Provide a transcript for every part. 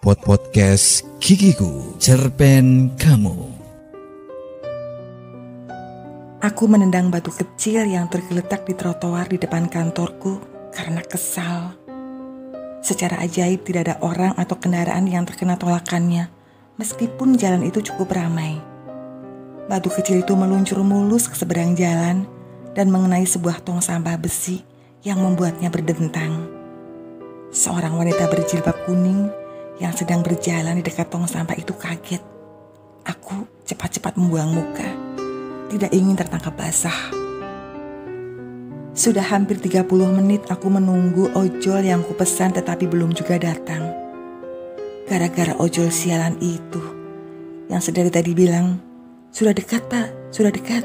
Pod Podcast Gigiku Cerpen Kamu Aku menendang batu kecil yang tergeletak di trotoar di depan kantorku karena kesal. Secara ajaib tidak ada orang atau kendaraan yang terkena tolakannya, meskipun jalan itu cukup ramai. Batu kecil itu meluncur mulus ke seberang jalan dan mengenai sebuah tong sampah besi yang membuatnya berdentang. Seorang wanita berjilbab kuning yang sedang berjalan di dekat tong sampah itu kaget. Aku cepat-cepat membuang muka, tidak ingin tertangkap basah. Sudah hampir 30 menit aku menunggu ojol yang kupesan tetapi belum juga datang. Gara-gara ojol sialan itu, yang sedari tadi bilang, sudah dekat pak, sudah dekat.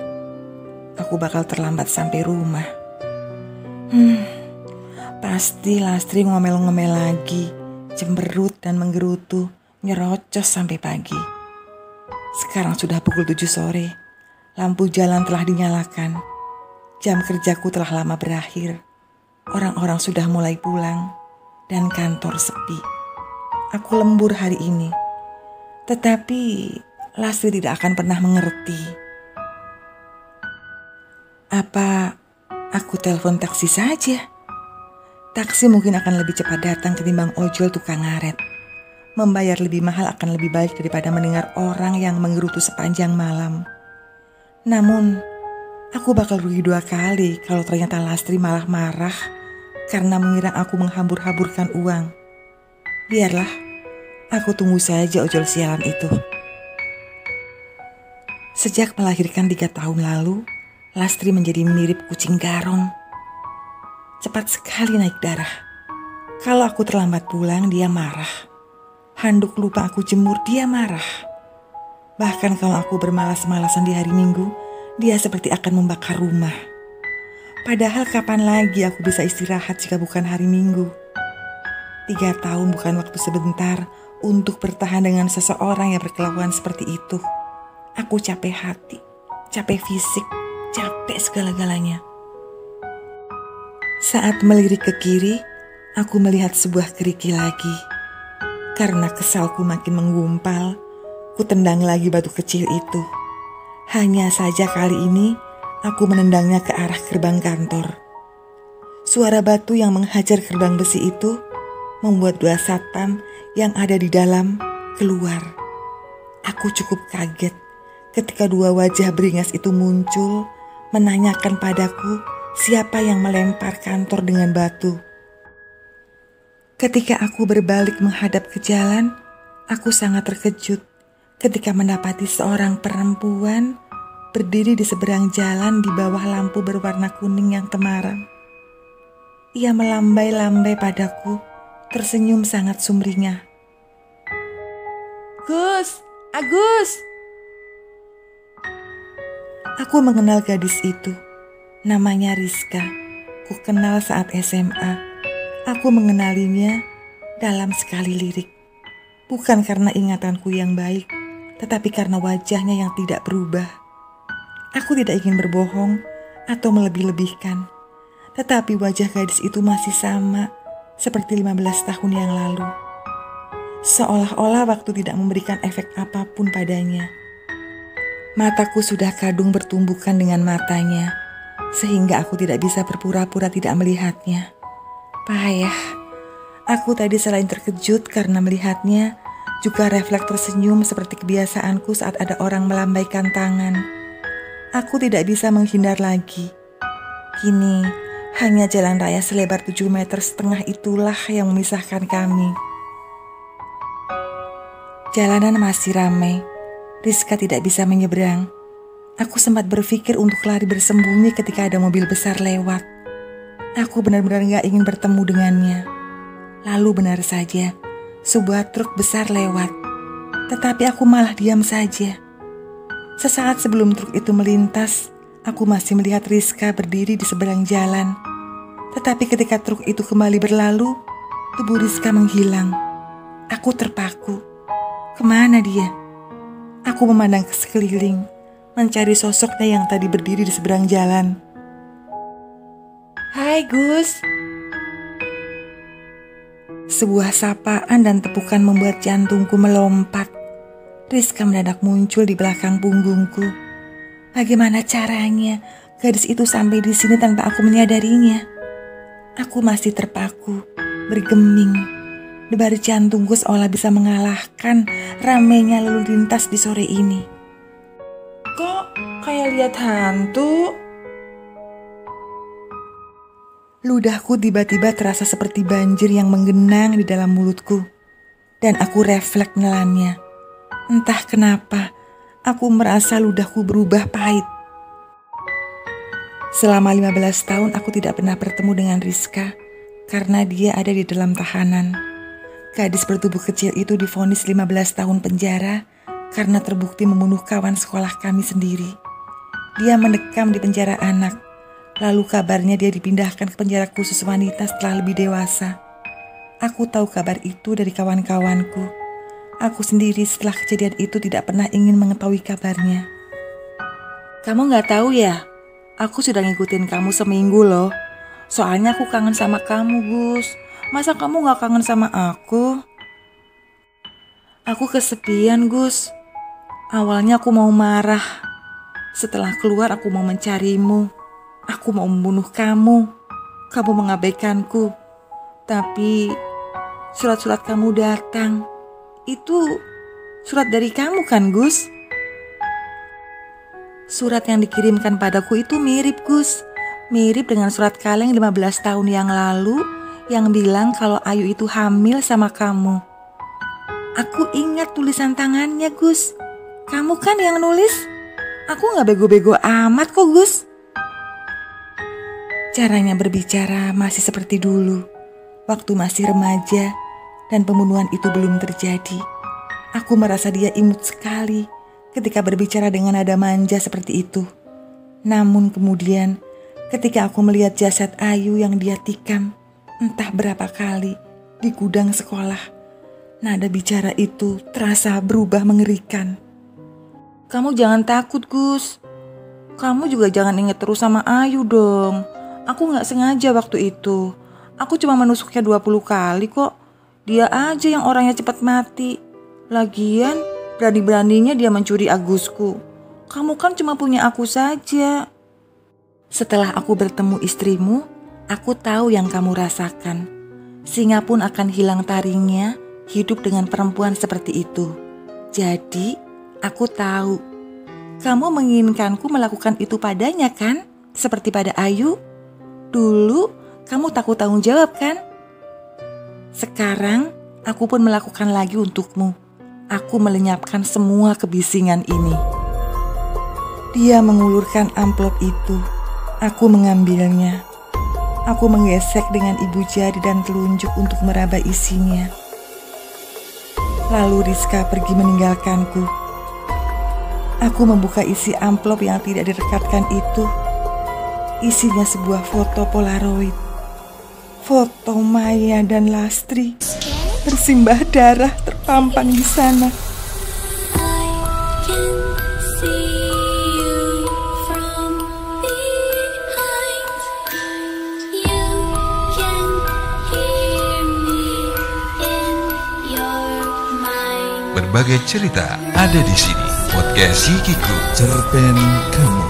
Aku bakal terlambat sampai rumah. Hmm, pasti Lastri ngomel-ngomel lagi, cemberut dan menggerutu, nyerocos sampai pagi. Sekarang sudah pukul 7 sore, lampu jalan telah dinyalakan Jam kerjaku telah lama berakhir. Orang-orang sudah mulai pulang dan kantor sepi. Aku lembur hari ini. Tetapi Lasri tidak akan pernah mengerti. Apa aku telepon taksi saja? Taksi mungkin akan lebih cepat datang ketimbang ojol tukang ngaret. Membayar lebih mahal akan lebih baik daripada mendengar orang yang menggerutu sepanjang malam. Namun, Aku bakal rugi dua kali kalau ternyata Lastri malah marah karena mengira aku menghambur-haburkan uang. Biarlah, aku tunggu saja ojol sialan itu. Sejak melahirkan tiga tahun lalu, Lastri menjadi mirip kucing garong. Cepat sekali naik darah. Kalau aku terlambat pulang, dia marah. Handuk lupa aku jemur, dia marah. Bahkan kalau aku bermalas-malasan di hari Minggu, dia seperti akan membakar rumah. Padahal kapan lagi aku bisa istirahat jika bukan hari Minggu? Tiga tahun bukan waktu sebentar untuk bertahan dengan seseorang yang berkelakuan seperti itu. Aku capek hati, capek fisik, capek segala-galanya. Saat melirik ke kiri, aku melihat sebuah keriki lagi. Karena kesalku makin menggumpal, ku tendang lagi batu kecil itu. Hanya saja kali ini aku menendangnya ke arah gerbang kantor. Suara batu yang menghajar gerbang besi itu membuat dua satpam yang ada di dalam keluar. Aku cukup kaget ketika dua wajah beringas itu muncul menanyakan padaku siapa yang melempar kantor dengan batu. Ketika aku berbalik menghadap ke jalan, aku sangat terkejut ketika mendapati seorang perempuan berdiri di seberang jalan di bawah lampu berwarna kuning yang temaram. Ia melambai-lambai padaku, tersenyum sangat sumringah. Gus, Agus! Aku mengenal gadis itu. Namanya Rizka. Ku kenal saat SMA. Aku mengenalinya dalam sekali lirik. Bukan karena ingatanku yang baik, tetapi karena wajahnya yang tidak berubah. Aku tidak ingin berbohong atau melebih-lebihkan, tetapi wajah gadis itu masih sama seperti 15 tahun yang lalu. Seolah-olah waktu tidak memberikan efek apa pun padanya. Mataku sudah kadung bertumbukan dengan matanya, sehingga aku tidak bisa berpura-pura tidak melihatnya. Payah, aku tadi selain terkejut karena melihatnya, juga refleks tersenyum seperti kebiasaanku saat ada orang melambaikan tangan. Aku tidak bisa menghindar lagi. Kini, hanya jalan raya selebar tujuh meter setengah itulah yang memisahkan kami. Jalanan masih ramai. Rizka tidak bisa menyeberang. Aku sempat berpikir untuk lari bersembunyi ketika ada mobil besar lewat. Aku benar-benar gak ingin bertemu dengannya. Lalu benar saja, sebuah truk besar lewat. Tetapi aku malah diam saja. Sesaat sebelum truk itu melintas, aku masih melihat Rizka berdiri di seberang jalan. Tetapi ketika truk itu kembali berlalu, tubuh Rizka menghilang. Aku terpaku. Ke mana dia? Aku memandang ke sekeliling, mencari sosoknya yang tadi berdiri di seberang jalan. Hai Gus, Sebuah sapaan dan tepukan membuat jantungku melompat. Rizka mendadak muncul di belakang punggungku. Bagaimana caranya gadis itu sampai di sini tanpa aku menyadarinya? Aku masih terpaku, bergeming. Debar jantungku seolah bisa mengalahkan ramenya lalu lintas di sore ini. Kayak lihat hantu? Ludahku tiba-tiba terasa seperti banjir yang menggenang di dalam mulutku. Dan aku refleks menelannya. Entah kenapa, aku merasa ludahku berubah pahit. Selama 15 tahun aku tidak pernah bertemu dengan Rizka karena dia ada di dalam tahanan. Gadis bertubuh kecil itu difonis 15 tahun penjara karena terbukti membunuh kawan sekolah kami sendiri. Dia mendekam di penjara anak Lalu kabarnya dia dipindahkan ke penjara khusus wanita setelah lebih dewasa. Aku tahu kabar itu dari kawan-kawanku. Aku sendiri setelah kejadian itu tidak pernah ingin mengetahui kabarnya. Kamu nggak tahu ya? Aku sudah ngikutin kamu seminggu loh. Soalnya aku kangen sama kamu, Gus. Masa kamu nggak kangen sama aku? Aku kesepian, Gus. Awalnya aku mau marah. Setelah keluar aku mau mencarimu. Aku mau membunuh kamu. Kamu mengabaikanku. Tapi surat-surat kamu datang. Itu surat dari kamu kan, Gus? Surat yang dikirimkan padaku itu mirip, Gus. Mirip dengan surat kaleng 15 tahun yang lalu yang bilang kalau Ayu itu hamil sama kamu. Aku ingat tulisan tangannya, Gus. Kamu kan yang nulis? Aku gak bego-bego amat kok, Gus. Caranya berbicara masih seperti dulu, waktu masih remaja dan pembunuhan itu belum terjadi. Aku merasa dia imut sekali ketika berbicara dengan nada manja seperti itu. Namun kemudian ketika aku melihat jasad Ayu yang dia tikam entah berapa kali di gudang sekolah, nada bicara itu terasa berubah mengerikan. Kamu jangan takut, Gus. Kamu juga jangan inget terus sama Ayu dong. Aku gak sengaja waktu itu. Aku cuma menusuknya 20 kali kok. Dia aja yang orangnya cepat mati. Lagian, berani-beraninya dia mencuri Agusku. Kamu kan cuma punya aku saja. Setelah aku bertemu istrimu, aku tahu yang kamu rasakan. Singa pun akan hilang taringnya hidup dengan perempuan seperti itu. Jadi, aku tahu. Kamu menginginkanku melakukan itu padanya kan? Seperti pada Ayu? Dulu kamu takut tanggung jawab kan? Sekarang aku pun melakukan lagi untukmu. Aku melenyapkan semua kebisingan ini. Dia mengulurkan amplop itu. Aku mengambilnya. Aku menggesek dengan ibu jari dan telunjuk untuk meraba isinya. Lalu Rizka pergi meninggalkanku. Aku membuka isi amplop yang tidak direkatkan itu Isinya sebuah foto polaroid. Foto Maya dan Lastri bersimbah darah terpampang di sana. Berbagai cerita ada di sini. Podcast cerpen kamu.